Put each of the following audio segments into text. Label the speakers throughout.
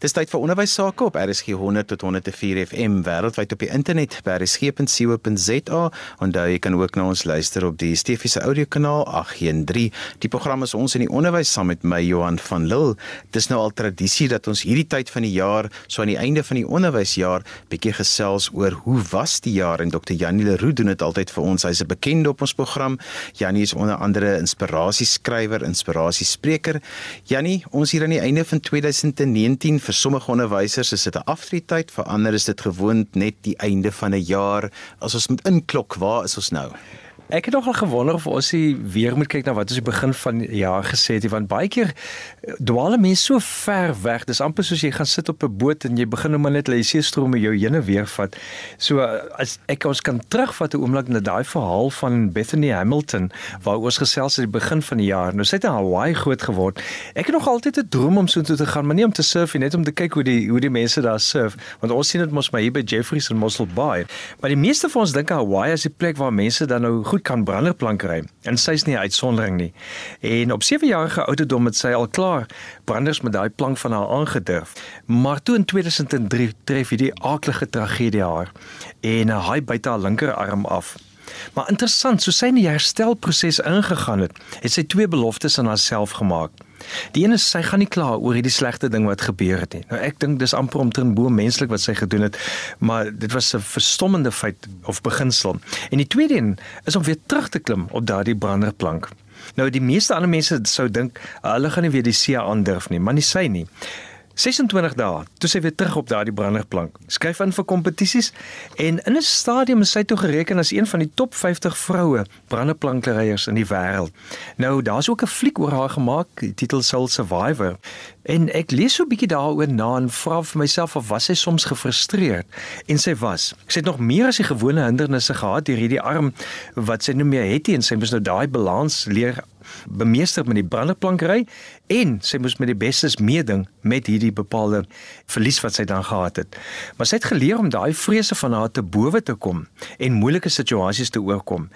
Speaker 1: Dis tyd vir onderwys sake op RSG 100 tot 104 FM wêreldwyd op die internet by rsg.co.za daar jy kan ook na ons luister op die Stefiese audiokanaal 813. Die program is ons in die onderwys saam met my Johan van Lille. Dis nou al tradisie dat ons hierdie tyd van die jaar, so aan die einde van die onderwysjaar, bietjie gesels oor hoe was die jaar en Dr. Janie Leroux doen dit altyd vir ons. Hy's 'n bekende op ons program. Janie is onder andere inspirasieskrywer, inspirasiespreker. Janie, ons hier aan die einde van 2019 vir sommige onderwysers is dit 'n aftreetyd, vir ander is dit gewoond net die einde van 'n jaar. As ons moet inklok, waar is ons nou?
Speaker 2: Ek het nogal gewonder of ons weer moet kyk na wat ons die begin van die jaar gesê het, want baie keer eh, dwaal mense so ver weg. Dis amper soos jy gaan sit op 'n boot en jy begin nou maar net lê see strome jou heen en weer vat. So as ek ons kan terugvat 'n oomblik na daai verhaal van Bethany Hamilton waar ons gesels het die begin van die jaar. Nou sy het in Hawaii groot geword. Ek het nog altyd 'n droom om so toe te gaan, maar nie om te surf nie, net om te kyk hoe die hoe die mense daar surf, want ons sien dit mos maar hier by Jeffreys en Mossel Bay. Maar die meeste van ons dink Hawaii is die plek waar mense dan nou goed kan branderplank ry. En sy's nie 'n uitsondering nie. En op 7 jarige ouderdom het sy al klaar branders met daai plank van haar aangedurf. Maar toe in 2003 tref hierdie aaklige tragedie haar en hy byt haar linkerarm af. Maar interessant, so sy in die herstelproses ingegaan het, het sy twee beloftes aan haarself gemaak. Die een is sy gaan nie kla oor hierdie slegte ding wat gebeur het nie. Nou ek dink dis amper omtrent bo menslik wat sy gedoen het, maar dit was 'n verstommende feit of beginsel. En die tweede een is om weer terug te klim op daardie branderplank. Nou die meeste ander mense sou dink hulle gaan nie weer die see aandurf nie, maar nie sy nie. 26 dae, toe sy weer terug op daardie branderplank. Skryf in vir kompetisies en in 'n stadium is sy toe gereken as een van die top 50 vroue branderplankryers in die wêreld. Nou, daar's ook 'n fliek oor haar gemaak, die titel Soul Survivor. En ek lees so 'n bietjie daaroor na en vra vir myself of was sy soms gefrustreerd en sy was. Sy het nog meer as die gewone hindernisse gehad deur hierdie arm wat sy nie meer het en sy moes nou daai balans leer bemeester met die branderplankry en sy moes met die bestes meeding met hierdie bepaalde verlies wat sy dan gehad het. Maar sy het geleer om daai vrese van haar te bowe te kom en moeilike situasies te oorkom.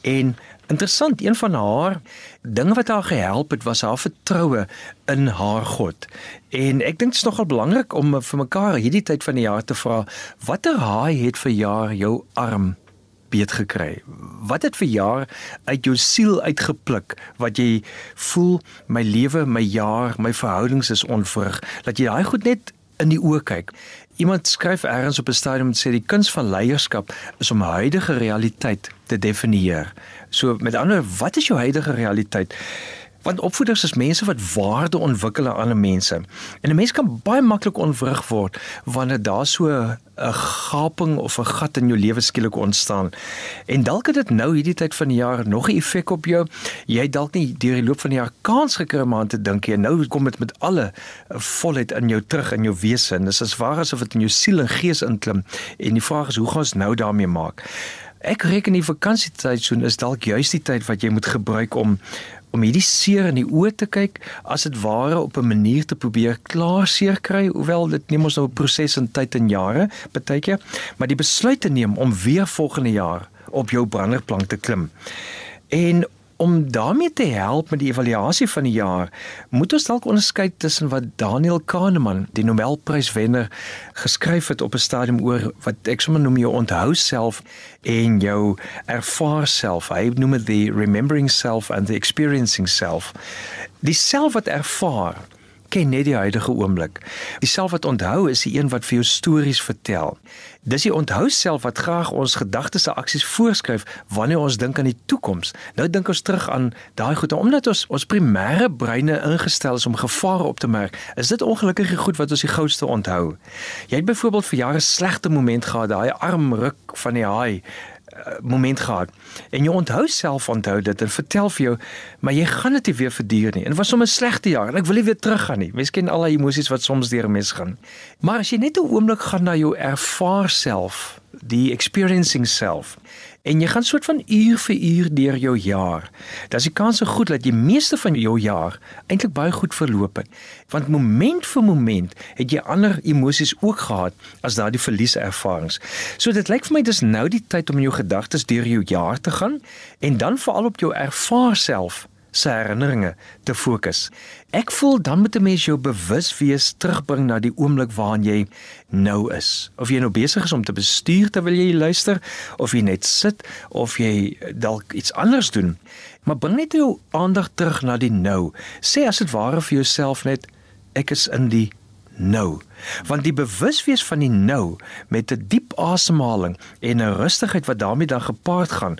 Speaker 2: En interessant, een van haar dinge wat haar gehelp het was haar vertroue in haar God. En ek dink dit is nogal belangrik om vir mekaar hierdie tyd van die jaar te vra, watter haai het vir jaar jou arm beet gekry? Wat het vir jaar uit jou siel uitgepluk wat jy voel my lewe, my jaar, my verhoudings is onvrug? Laat jy daai goed net in die oë kyk. Iemand skryf eers op 'n stadium sê die kuns van leierskap is om huidige realiteit te definieer. So met ander wat is jou huidige realiteit? Want opvoeders is mense wat waarde ontwikkel aan ander mense. En 'n mens kan baie maklik onvrug word wanneer daar so 'n gaping of 'n gat in jou lewe skielik ontstaan. En dalk het dit nou hierdie tyd van die jaar nog 'n effek op jou. Jy het dalk nie deur die loop van die jaar kans gekry om aan te dink jy nou kom dit met alle volheid in jou terug in jou wese. En dis as ware asof dit in jou siel en gees inklim. En die vraag is hoe gaan ons nou daarmee maak? Ek reken die vakansietyd so is dalk juist die tyd wat jy moet gebruik om om hierdie seer in die oë te kyk as dit ware op 'n manier te probeer klaar seer kry hoewel dit neem ons nou 'n proses in tyd en jare baie keer maar die besluit te neem om weer volgende jaar op jou branderplank te klim. En om daarmee te help met die evaluasie van die jaar, moet ons dalk onderskei tussen wat Daniel Kahneman, die Nobelpryswenner, geskryf het op 'n stadium oor wat ek sommer noem jou onthou self en jou ervaar self. Hy noem dit the remembering self and the experiencing self. Die self wat ervaar ken net die huidige oomblik. Die self wat onthou is die een wat vir jou stories vertel. Dis die onthou self wat graag ons gedagtes en aksies voorskryf wanneer ons dink aan die toekoms. Nou dink ons terug aan daai goed omdat ons ons primêre breine ingestel is om gevare op te merk. Is dit ongelukkige goed wat ons die gouste onthou? Jy het byvoorbeeld vir jare slegte moment gehad, daai arm ruk van die haai moment gehad. En jy onthou self onthou dit en vertel vir jou, maar jy gaan dit nie weer verduur nie. En dit was sommer 'n slegte jaar en ek wil nie weer teruggaan nie. Mens ken al die emosies wat soms deur 'n mens gaan. Maar as jy net 'n oomblik gaan na jou ervaar self, die experiencing self, en jy gaan soort van uur vir uur deur jou jaar. Dan is die kans goed dat jy meeste van jou jaar eintlik baie goed verloop het. Want moment vir moment het jy ander emosies ook gehad as daardie verlieservarings. So dit lyk vir my dis nou die tyd om in jou gedagtes deur jou jaar te gaan en dan veral op jou ervaar self se herinneringe te fokus. Ek voel dan moet 'n mens jou bewus wees terugbring na die oomblik waarin jy nou is. Of jy nou besig is om te bestuur terwyl jy luister of jy net sit of jy dalk iets anders doen. Maar bring net jou aandag terug na die nou. Sê as dit ware vir jouself net ek is in die nou. Want die bewuswees van die nou met 'n diep asemhaling en 'n rustigheid wat daarmee dan gepaard gaan,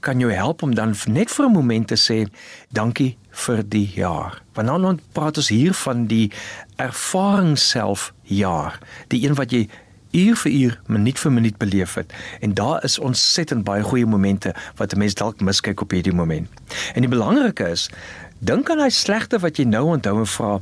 Speaker 2: kan jou help om dan net vir 'n oomblik te sê dankie vir die jaar. Want dan dan praat ons hier van die ervaring self jaar, die een wat jy uur vir uur, minuut vir minuut beleef het. En daar is ontsettend baie goeie momente wat 'n mens dalk miskyk op hierdie oomblik. En die belangrike is, dink aan daai slegte wat jy nou onthou en vra,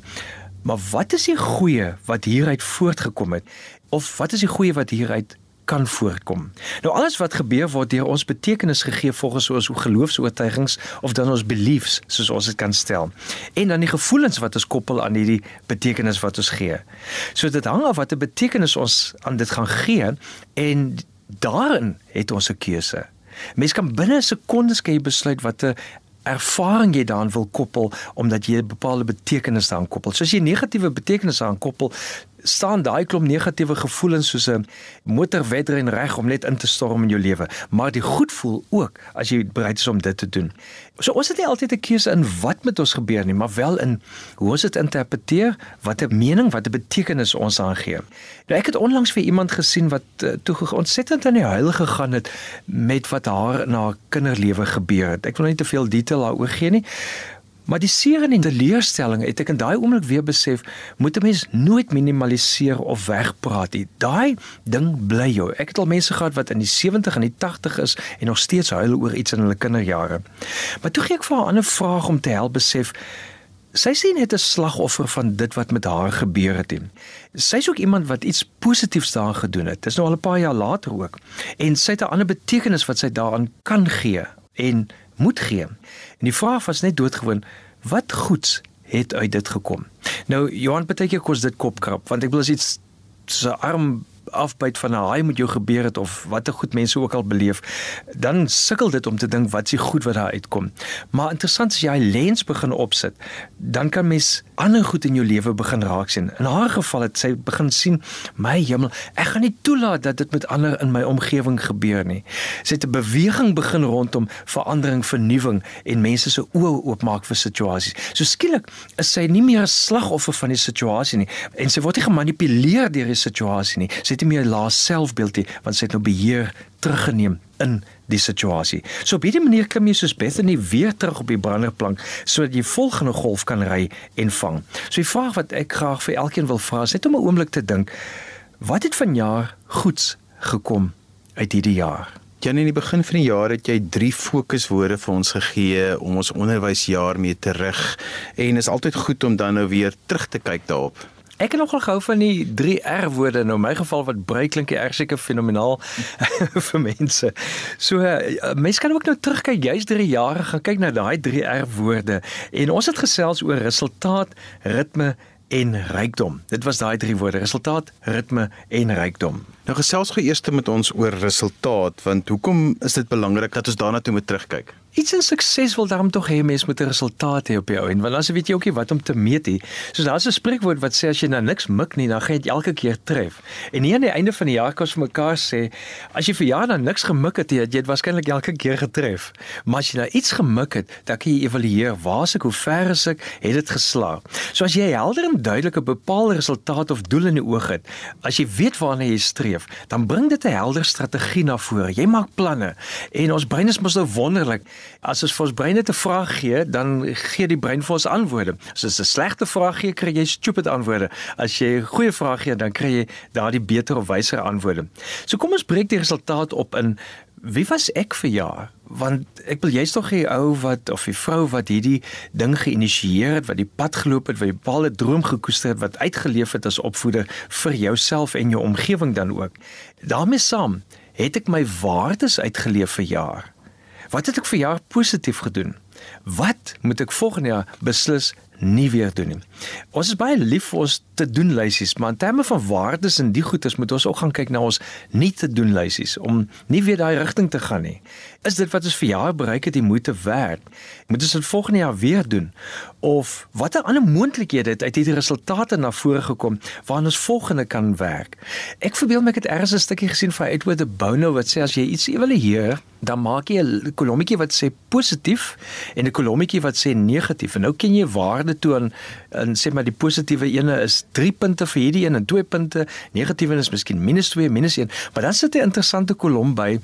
Speaker 2: Maar wat is die goeie wat hieruit voortgekom het? Of wat is die goeie wat hieruit kan voortkom? Nou alles wat gebeur word deur ons betekenis gegee volgens ons geloofs-oortuigings of dan ons beliefs, soos ons dit kan stel. En dan die gevoelens wat ons koppel aan hierdie betekenis wat ons gee. So dit hang af watter betekenis ons aan dit gaan gee en daarin het ons 'n keuse. Mens kan binne sekondes kan jy besluit wat 'n ervaring jy daaraan wil koppel omdat jy 'n bepaalde betekenis daaraan koppel. So as jy negatiewe betekenisse aan koppel, staan daai klomp negatiewe gevoelens soos 'n motorwedren reg om net in te storm in jou lewe, maar die goed voel ook as jy bereid is om dit te doen. So ons het nie altyd 'n keuse in wat met ons gebeur nie, maar wel in hoe ons dit interpreteer, wat 'n mening, wat 'n betekenis ons aangee. Nou ek het onlangs vir iemand gesien wat uh, toe ontsettend in die huil gegaan het met wat haar in haar kinderlewe gebeur het. Ek wil nie te veel detail daaroor gee nie, Maar die seer en die teleurstelling het ek in daai oomblik weer besef, moet 'n mens nooit minimaliseer of wegpraat nie. Daai ding bly jou. Ek het al mense gehad wat in die 70 en die 80 is en nog steeds huil oor iets in hulle kinderjare. Maar toe gee ek vir haar 'n ander vraag om te help besef Sy sien net 'n slagoffer van dit wat met haar gebeur het. Sy's ook iemand wat iets positiefs daaraan gedoen het. Dis nou al 'n paar jaar later ook. En sy het 'n ander betekenis wat sy daaraan kan gee en moet gee. En die vraag was net doodgewoon, wat goeds het uit dit gekom? Nou Johan baie keer kos dit kopkrap, want ek wil as iets so arm afbyt van 'n haai moet jou gebeur het of watter goed mense ook al beleef, dan sukkel dit om te dink wat se goed wat daar uitkom. Maar interessant as jy hy lens begin opsit, dan kan mens ander goed in jou lewe begin raak sien. In haar geval het sy begin sien, my hemel, ek gaan nie toelaat dat dit met ander in my omgewing gebeur nie. Sy het 'n beweging begin rondom verandering, vernuwing en mense se oë oopmaak vir situasies. So skielik is sy nie meer 'n slagoffer van die situasie nie en sy word nie gemanipuleer deur die situasie nie. Sy het nie meer laas selfbeeld nie want sy het nou beheer teruggeneem in die situasie. So op hierdie manier klim jy soos Bethany weer terug op die branderplank sodat jy volgende golf kan ry en vang. So die vraag wat ek graag vir elkeen wil vra is net om 'n oomblik te dink, wat het vanjaar goeds gekom uit hierdie jaar?
Speaker 1: Jan in die begin van die jaar het jy drie fokuswoorde vir ons gegee om ons onderwysjaar mee te rig en is altyd goed om dan nou weer terug te kyk daarop.
Speaker 2: Ek het nogal gehou van die 3 R woorde nou in my geval wat brei klink die R seker fenomenaal vir mense. So uh, mense kan ook nou terugkyk juis 3 jaar gaan kyk na daai 3 R woorde en ons het gesels oor resultaat, ritme en rykdom. Dit was daai drie woorde: resultaat, ritme en rykdom.
Speaker 1: Nou gesels gou eers met ons oor resultaat, want hoekom is dit belangrik dat ons daarna toe moet terugkyk?
Speaker 2: Iets in sukses wil daarom tog hê mens moet 'n resultaat hê op jou en want dan weet jy ook nie wat om te meet nie. So daar's 'n spreekwoord wat sê as jy nou niks mik nie, dan gaan jy dit elke keer tref. En nie aan die einde van die jaar kos vir mekaar sê as jy vir jaar dan niks gemik het, jy het waarskynlik elke keer getref. Maar as jy nou iets gemik het, dan kan jy evalueer, waar is ek, hoe ver is ek, het dit geslaag. So as jy helder en duidelik 'n bepaalde resultaat of doel in die oog het, as jy weet waarna jy streef, dan bring dit 'n helder strategie na vore. Jy maak planne en ons brein is mos nou wonderlik. As ons vir ons brein 'n vraag gee, dan gee die brein vir ons antwoorde. As dit 'n slegte vraag gee, kry jy stupid antwoorde. As jy 'n goeie vraag gee, dan kry jy daardie beter of wyser antwoorde. So kom ons breek die resultaat op in wie was ek vir jaar? Want ek wil jy's tog die ou wat of die vrou wat hierdie ding geïnisieer het, wat die pad geloop het, wat 'n bepaalde droom gekoester het, wat uitgeleef het as opvoeder vir jouself en jou omgewing dan ook. daarmee saam het ek my waardes uitgeleef vir jaar. Wat het ek vir jaar positief gedoen? Wat moet ek volgende jaar beslis nie weer doen nie. Ons is baie lief vir ons te doen lysies, maar in terme van waardes en die goedes moet ons ook gaan kyk na ons nie te doen lysies om nie weer daai rigting te gaan nie. Is dit wat ons vir jaar bereik het, die moeite werd? Moet ons dit volgende jaar weer doen? Of watter ander moontlikhede het uit hierdie resultate na vore gekom waaraan ons volgende kan werk? Ek verbeel my ek het eers 'n stukkie gesien van Edward de Bono wat sê as jy iets evalueer, dan maak jy 'n kolommetjie wat sê positief en 'n kolommetjie wat sê negatief. En nou ken jy waarde toe aan en sê maar die positiewe ene is 3 punte vir hierdie een en 2 punte, negatiewe is miskien -2, -1, maar dan sit 'n interessante kolom by.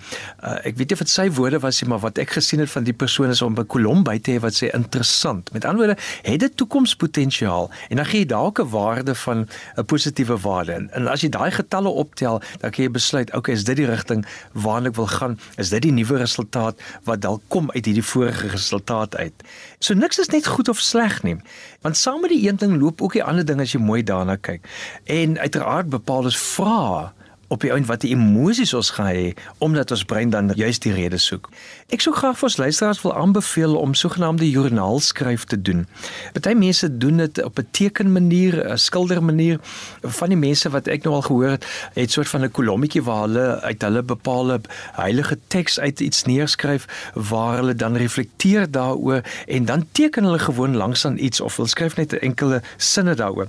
Speaker 2: Uh, ek weet nie of dit sy woorde was nie, maar wat ek gesien het van die persoon is om 'n kolom by te hê wat sê interessant. Met ander woorde, het dit toekomspotensiaal en dan gee jy dalk 'n waarde van 'n positiewe waarde. En, en as jy daai getalle optel, dan kan jy besluit, okay, is dit die rigting waarna ek wil gaan? Is dit die nuwe resultaat wat dalk kom uit hierdie vorige resultaat uit? So niks is net goed of sleg nie. Want saam met die een ding loop ook die ander ding as jy mooi daarna kyk. En uiteraard bepaal ons vrae op die ouen wat die emosies ons gaan hê omdat ons brein dan juist die rede soek. Ek sou graag vir ons luisteraars wil aanbeveel om sogenaamde joernaalskryf te doen. Party mense doen dit op 'n tekenmanier, 'n skildermanier. Van die mense wat ek nou al gehoor het, het soort van 'n kolommetjie waar hulle uit hulle bepaalde heilige teks uit iets neerskryf waar hulle dan reflekteer daaroor en dan teken hulle gewoon langs aan iets of hulle skryf net 'n enkele sinne daaroor.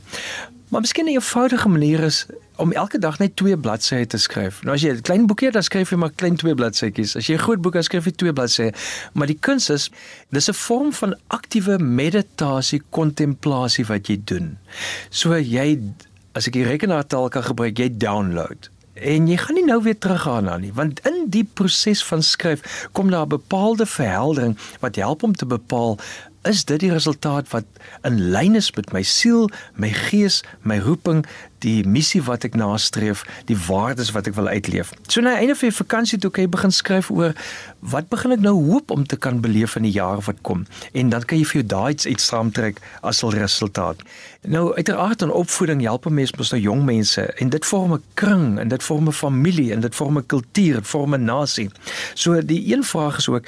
Speaker 2: Maar miskien 'n eenvoudige manier is om elke dag net twee bladsye te skryf. Nou as jy 'n klein boekie het, dan skryf jy maar klein twee bladsytjies. As jy 'n groot boek het, skryf jy twee bladsye. Maar die kuns is dis 'n vorm van aktiewe meditasie, kontemplasie wat jy doen. So jy as ek die rekenaartaal kan gebruik, jy download en jy gaan nie nou weer teruggaan na nie want in die proses van skryf kom daar 'n bepaalde verheldering wat help om te bepaal is dit die resultaat wat in lyn is met my siel, my gees, my roeping, die missie wat ek nastreef, die waardes wat ek wil uitleef. So na einde van die vakansie toe kan jy begin skryf oor wat begin ek nou hoop om te kan beleef in die jaar wat kom en dan kan jy vir jou daai iets saamtrek as 'n resultaat. Nou uiteraard in opvoeding help 'n mens mos nou jong mense en dit vorm 'n kring en dit vorm 'n familie en dit vorm 'n kultuur, dit vorm 'n nasie. So die een vraag is ook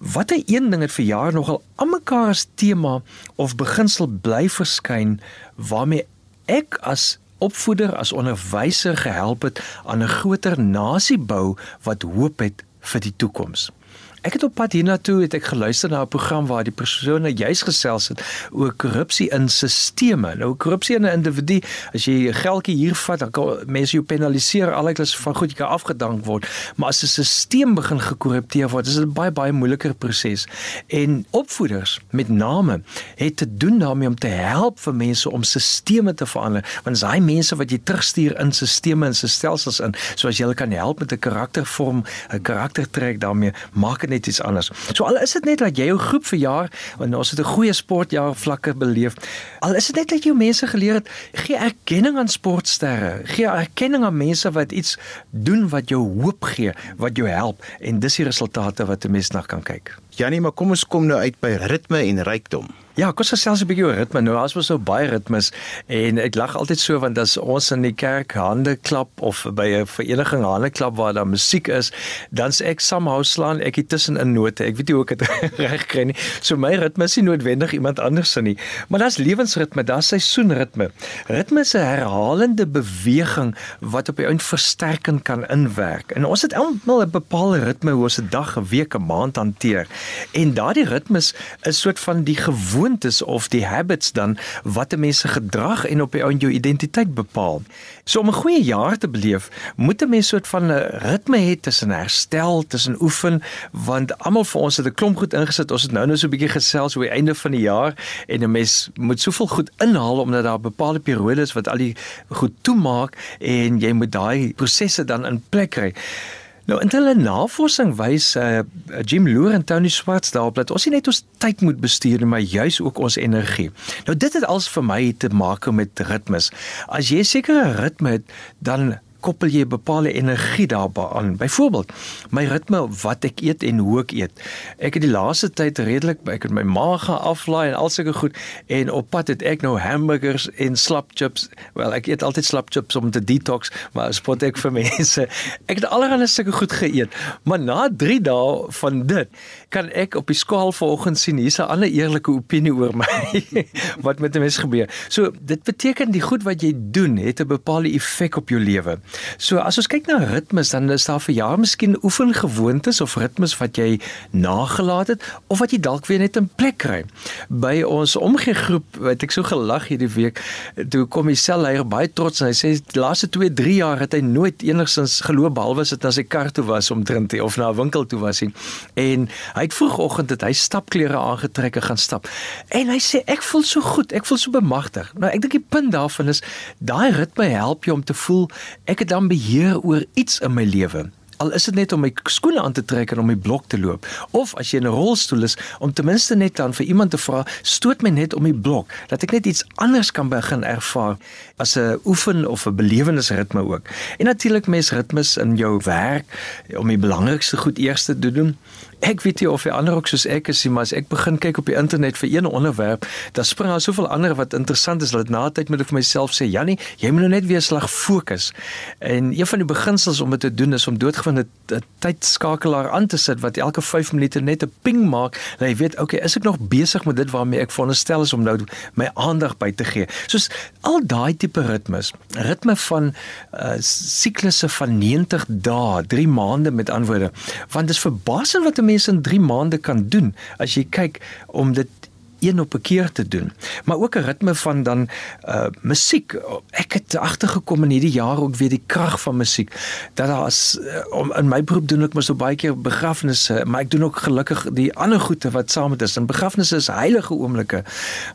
Speaker 2: Watter een ding het vir jaar nogal aan mekaar as tema of beginsel bly verskyn waarmee ek as opvoeder as onderwyser gehelp het aan 'n groter nasie bou wat hoop het vir die toekoms. Ek het op pad hiernatoe het ek geluister na 'n program waar die persone juis gesels het oor korrupsie in stelsels. Nou korrupsie in 'n individu, as jy 'n geldjie hier vat, dan kan mense jou penaliseer alhoewel van goed jy kan afgedank word, maar as 'n stelsel begin gekorrupteer word, is dit 'n baie baie moeiliker proses. En opvoeders met name het te doen daarmee om te help vir mense om stelsels te verander, want dis daai mense wat jy terugstuur in stelsels en stelsels in, soos jy hulle kan help met 'n karaktervorm, 'n karaktertrek daarmee maak net iets anders. So al is dit net dat jy jou groep verjaar en ons het 'n goeie sportjaar vlakke beleef. Al is dit net dat jy mense geleer het, gee erkenning aan sportsterre, gee erkenning aan mense wat iets doen wat jou hoop gee, wat jou help en dis die resultate wat 'n mens na kan kyk.
Speaker 1: Janie, maar kom ons kom nou uit by ritme en rykdom.
Speaker 2: Ja, kom ons gesels 'n bietjie oor ritme. Nou, as ons so baie ritmes en ek lag altyd so want as ons in die kerk hande klap of by 'n vereniging hande klap waar daar musiek is, dan sê ek somehow slaan ek tussen in note. Ek weet nie hoe ek dit reg kry nie. So my ritme is nie noodwendig iemand anders se nie, maar daar's lewensritme, daar's seisoenritme. Ritme is 'n herhalende beweging wat op die ount versterkend kan inwerk. En ons het almal 'n bepaalde ritme hoe ons 'n dag, 'n week, 'n maand hanteer. En daardie ritmes is soort van die gewoontes of die habits dan wat 'n mens se gedrag en op die ou en jou identiteit bepaal. So om 'n goeie jaar te beleef, moet 'n mens soort van 'n ritme hê tussen herstel, tussen oefen, want almal vir ons het 'n klomp goed ingesit. Ons het nou nou so 'n bietjie gesels oor die einde van die jaar en 'n mens moet soveel goed inhaal omdat daar bepaalde periodes wat al die goed toemaak en jy moet daai prosesse dan in plek kry. Nou in hulle navorsing wys uh, Jim Loor en Tony Swartz daarop dat ons nie net ons tyd moet bestuur maar juis ook ons energie. Nou dit het als vir my te maak met ritmes. As jy sekere ritme het, dan koppel jy 'n bepaalde energie daaraan. Byvoorbeeld, my ritme wat ek eet en hoe ek eet. Ek het die laaste tyd redelik ek het my maag gaan aflaai en al sulke goed en op pad het ek nou hamburgers en slap chips. Wel, ek eet altyd slap chips om te detox, maar spot ek vir mense. Ek het allerlei sulke goed geëet, maar na 3 dae van dit kan ek op die skaal vanoggend sien hier's 'n ander eerlike opinie oor my wat met 'n mens gebeur. So dit beteken die goed wat jy doen het 'n bepaalde effek op jou lewe. So as ons kyk na ritmes dan is daar vir jaar miskien oefengewoontes of ritmes wat jy nagelaat het of wat jy dalk weer net in plek kry. By ons omgee groep het ek so gelag hierdie week toe kom die selleier baie trots en hy sê die laaste 2, 3 jaar het hy nooit enigsins geloop behalwe as dit na sy kar toe was om drink te of na 'n winkel toe was nie. En hy het vroegoggend het hy stapklere aangetrek en gaan stap. En hy sê ek voel so goed, ek voel so bemagtig. Nou ek dink die punt daarvan is daai ritme help jou om te voel ek het dan beheer oor iets in my lewe. Al is dit net om my skoene aan te trek en om my blok te loop. Of as jy in 'n rolstoel is om ten minste net dan vir iemand te vra stoot my net om die blok dat ek net iets anders kan begin ervaar as 'n oefen of 'n belewenisritme ook. En natuurlik mes ritmes in jou werk om die belangrikste goed eers te doen Ek weet nie of jy ander ook soos ek is, maar as ek begin kyk op die internet vir een onderwerp, dan spring daar soveel ander wat interessant is dat na tyd moet ek vir myself sê, Jannie, jy moet nou net weer slag fokus. En een van die beginsels om dit te doen is om doodgewoon 'n tydskakelaar aan te sit wat elke 5 minute net 'n ping maak, dat jy weet, okay, is ek nog besig met dit waarmee ek veronderstel is om nou my aandag by te gee. Soos al daai tipe ritmes, ritme van uh siklusse van 90 dae, 3 maande met antwoorde, want dit is verbasend wat 'n mens in 3 maande kan doen as jy kyk om dit een op 'n keer te doen. Maar ook 'n ritme van dan uh musiek. Ek het agtergekom in hierdie jaar ook weer die krag van musiek. Dat daar as uh, om in my beroep doen ek mos so baie keer begrafnisse, maar ek doen ook gelukkig die ander goede wat saam met is. En begrafnisse is heilige oomblikke.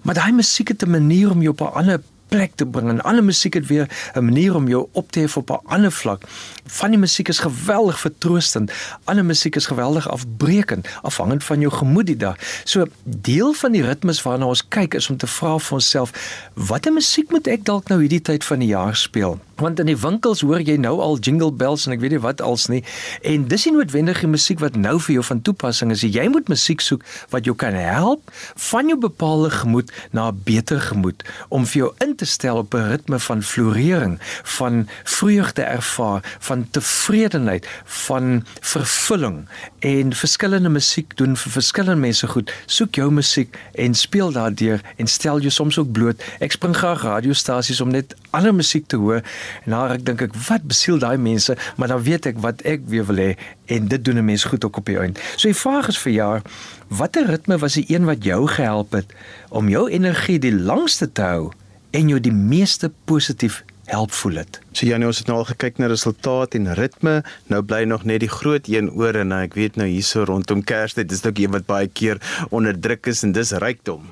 Speaker 2: Maar daai musiek het 'n manier om jou op 'n ander plek te bring en alle musiek het weer 'n manier om jou op te hef op 'n ander vlak. Van die musiek is geweldig vertroostend, ander musiek is geweldig afbreekend, afhangend van jou gemoed die dag. So deel van die ritmes waarna ons kyk is om te vra vir onsself, watter musiek moet ek dalk nou hierdie tyd van die jaar speel? Want in die winkels hoor jy nou al jingle bells en ek weet nie wat als nie. En dis nie noodwendig die musiek wat nou vir jou van toepassing is. Jy moet musiek soek wat jou kan help van jou bepaalde gemoed na 'n beter gemoed om vir jou in te stel op 'n ritme van florering van vreugde ervaar van tevredenheid van vervulling. En verskillende musiek doen vir verskillende mense goed. Soek jou musiek en speel daardeur en stel jou soms ook bloot. Ek spring graag radiostasies om net ander musiek te hoor En nou ek dink ek wat besiel daai mense, maar dan weet ek wat ek weer wil hê en dit doen 'n mens goed ook op die eind. So die vraag is vir jaar, watter ritme was die een wat jou gehelp het om jou energie die langste te hou en jou die meeste positief help voel dit?
Speaker 1: So Janie, ons het nou al gekyk na resultaat en ritme. Nou bly nog net die groot een oor en ek weet nou hierso rondom Kerstyd is ook een wat baie keer onder druk is en dis rykdom.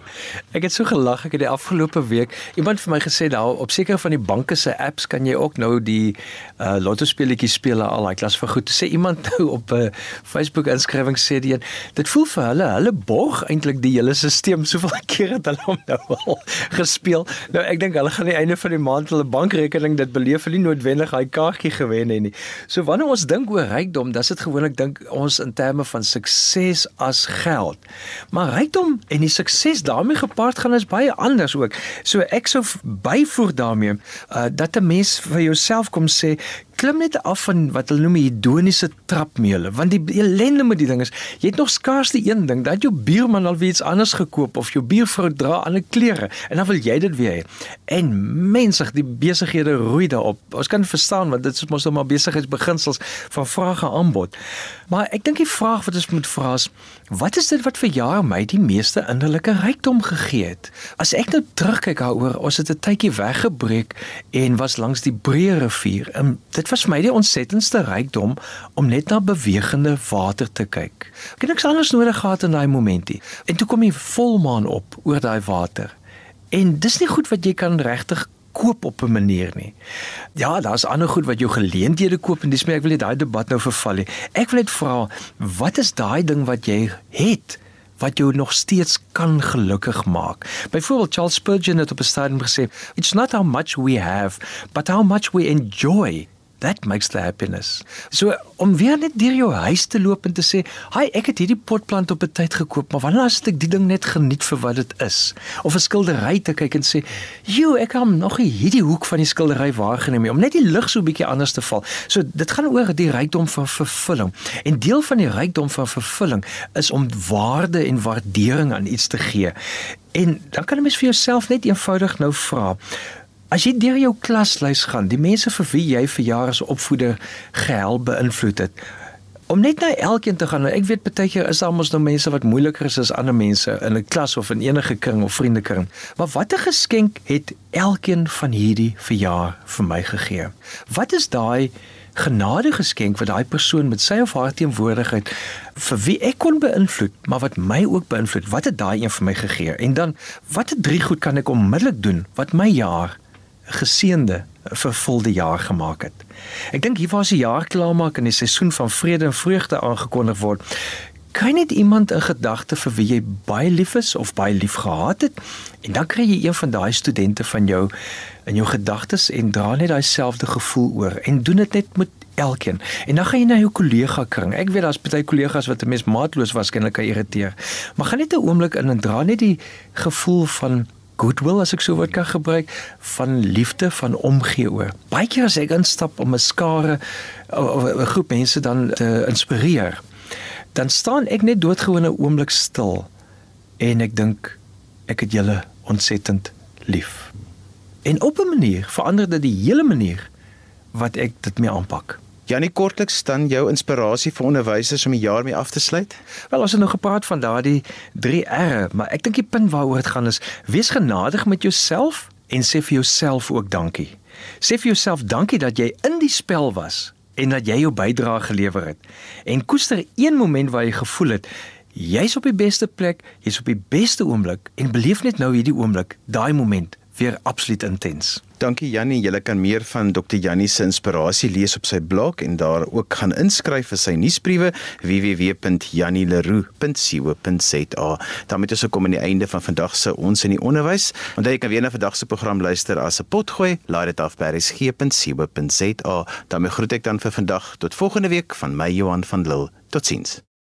Speaker 2: Ek het so gelag ek het die afgelope week iemand vir my gesê daar op sekere van die banke se apps kan jy ook nou die uh, lotto speletjies speel al like klas vir goed. Sê iemand nou op 'n uh, Facebook inskrywing sê die een dit voel vir hulle hulle borg eintlik die hele stelsel soveel keer het hulle hom nou al gespeel. Nou ek dink hulle gaan die einde van die maand hulle bankrekening dit beleef nie noodwendig hy kaartjie gewen het nie. So wanneer ons dink oor rykdom, dan is dit gewoonlik dink ons in terme van sukses as geld. Maar rykdom en die sukses daarmee gepaard gaan is baie anders ook. So ek sou byvoeg daarmee uh, dat 'n mens vir jouself kom sê klim net af van wat hulle noem hedoniese trapmeule want die ellende met die ding is jy het nog skaars die een ding dat jou buurman al iets anders gekoop of jou buurvrou dra ander klere en dan wil jy dit weer hê. En mensig die besighede roei daarop. Ons kan verstaan want dit is mos nou maar besigheidsbeginsels van vraag en aanbod. Maar ek dink die vraag wat ons moet vra is wat is dit wat vir jare my die meeste innerlike rykdom gegee het? As ek nou terugkyk daaroor ons het 'n tydjie weggebreek en was langs die Breë rivier en dit vir my die ontsettendste rykdom om net na bewegende water te kyk. Ek het niks anders nodig gehad in daai momentie. En toe kom die volmaan op oor daai water. En dis nie goed wat jy kan regtig koop op 'n manier nie. Ja, daar's ander goed wat jou geleenthede koop en dis my ek wil net daai debat nou verval nie. Ek wil net vra, wat is daai ding wat jy het wat jou nog steeds kan gelukkig maak. Byvoorbeeld Charles Spurgeon het op 'n stadium gesê, "It's not how much we have, but how much we enjoy That makes the happiness. So om weer net deur jou huis te loop en te sê, "Haai, ek het hierdie potplant op 'n tyd gekoop, maar wanneer as ek die ding net geniet vir wat dit is?" Of 'n skildery te kyk en sê, "Jo, ek het nog hierdie hoek van die skildery waargeneem om net die lig so 'n bietjie anders te val." So dit gaan oor die rykdom van vervulling. En deel van die rykdom van vervulling is om waarde en waardering aan iets te gee. En dan kan jy mens vir jouself net eenvoudig nou vra, As jy deur jou klaslys gaan, die mense vir wie jy vir jare as opvoeder gehelp beïnvloed het, om net na elkeen te gaan. Ek weet baie keer is daar mos nou mense wat moeiliker is as ander mense in 'n klas of in enige kring of vriendekring. Maar watter geskenk het elkeen van hierdie verjaar vir my gegee? Wat is daai genade geskenk wat daai persoon met sy of haar teenwoordigheid vir wie ek kon beïnvloed, maar wat my ook beïnvloed, wat het daai een vir my gegee? En dan watter drie goed kan ek onmiddellik doen wat my jaar geseënde vervulde jaar gemaak het. Ek dink hier was die jaar klaarmaak en die seisoen van vrede en vreugde aangekondig word. Kry net iemand 'n gedagte vir wie jy baie lief is of baie lief gehad het en dan kry jy een van daai studente van jou in jou gedagtes en dra net daai selfde gevoel oor en doen dit net met elkeen. En dan gaan jy na jou kollega kring. Ek weet daar's baie kollegas wat 'n mens maatloos waarskynlik kan irriteer. Maar gaan net 'n oomblik in en dra net die gevoel van goodwill as ek so woord kan gebruik van liefde van omgee oor. Baie keer as ek instap om 'n skare of 'n groep mense dan te inspireer, dan staan ek net doodgewone oomblik stil en ek dink ek het julle ontsettend lief. En op 'n manier verander dit die hele manier wat ek dit mee aanpak.
Speaker 1: Janie kortliks dan jou inspirasie vir onderwysers om die jaar mee af te sluit?
Speaker 2: Wel, ons het nou gepraat van daardie 3 R'e, maar ek dink die punt waaroor dit gaan is: wees genadig met jouself en sê vir jouself ook dankie. Sê vir jouself dankie dat jy in die spel was en dat jy jou bydrae gelewer het. En koester een moment waar jy gevoel het jy's op die beste plek, jy's op die beste oomblik en beleef net nou hierdie oomblik, daai moment weer absoluut intens.
Speaker 1: Dankie Jannie, jy kan meer van Dr. Jannie se inspirasie lees op sy blog en daar ook gaan inskryf vir sy nuusbriewe www.jannieleroe.co.za. daarmee is ek kom aan die einde van vandag se ons in die onderwys. Onthou jy kan weer na vandag se program luister as 'n potgooi, laai dit af by resgep.co.za. daarmee groet ek dan vir vandag tot volgende week van my Johan van Lille. Totsiens.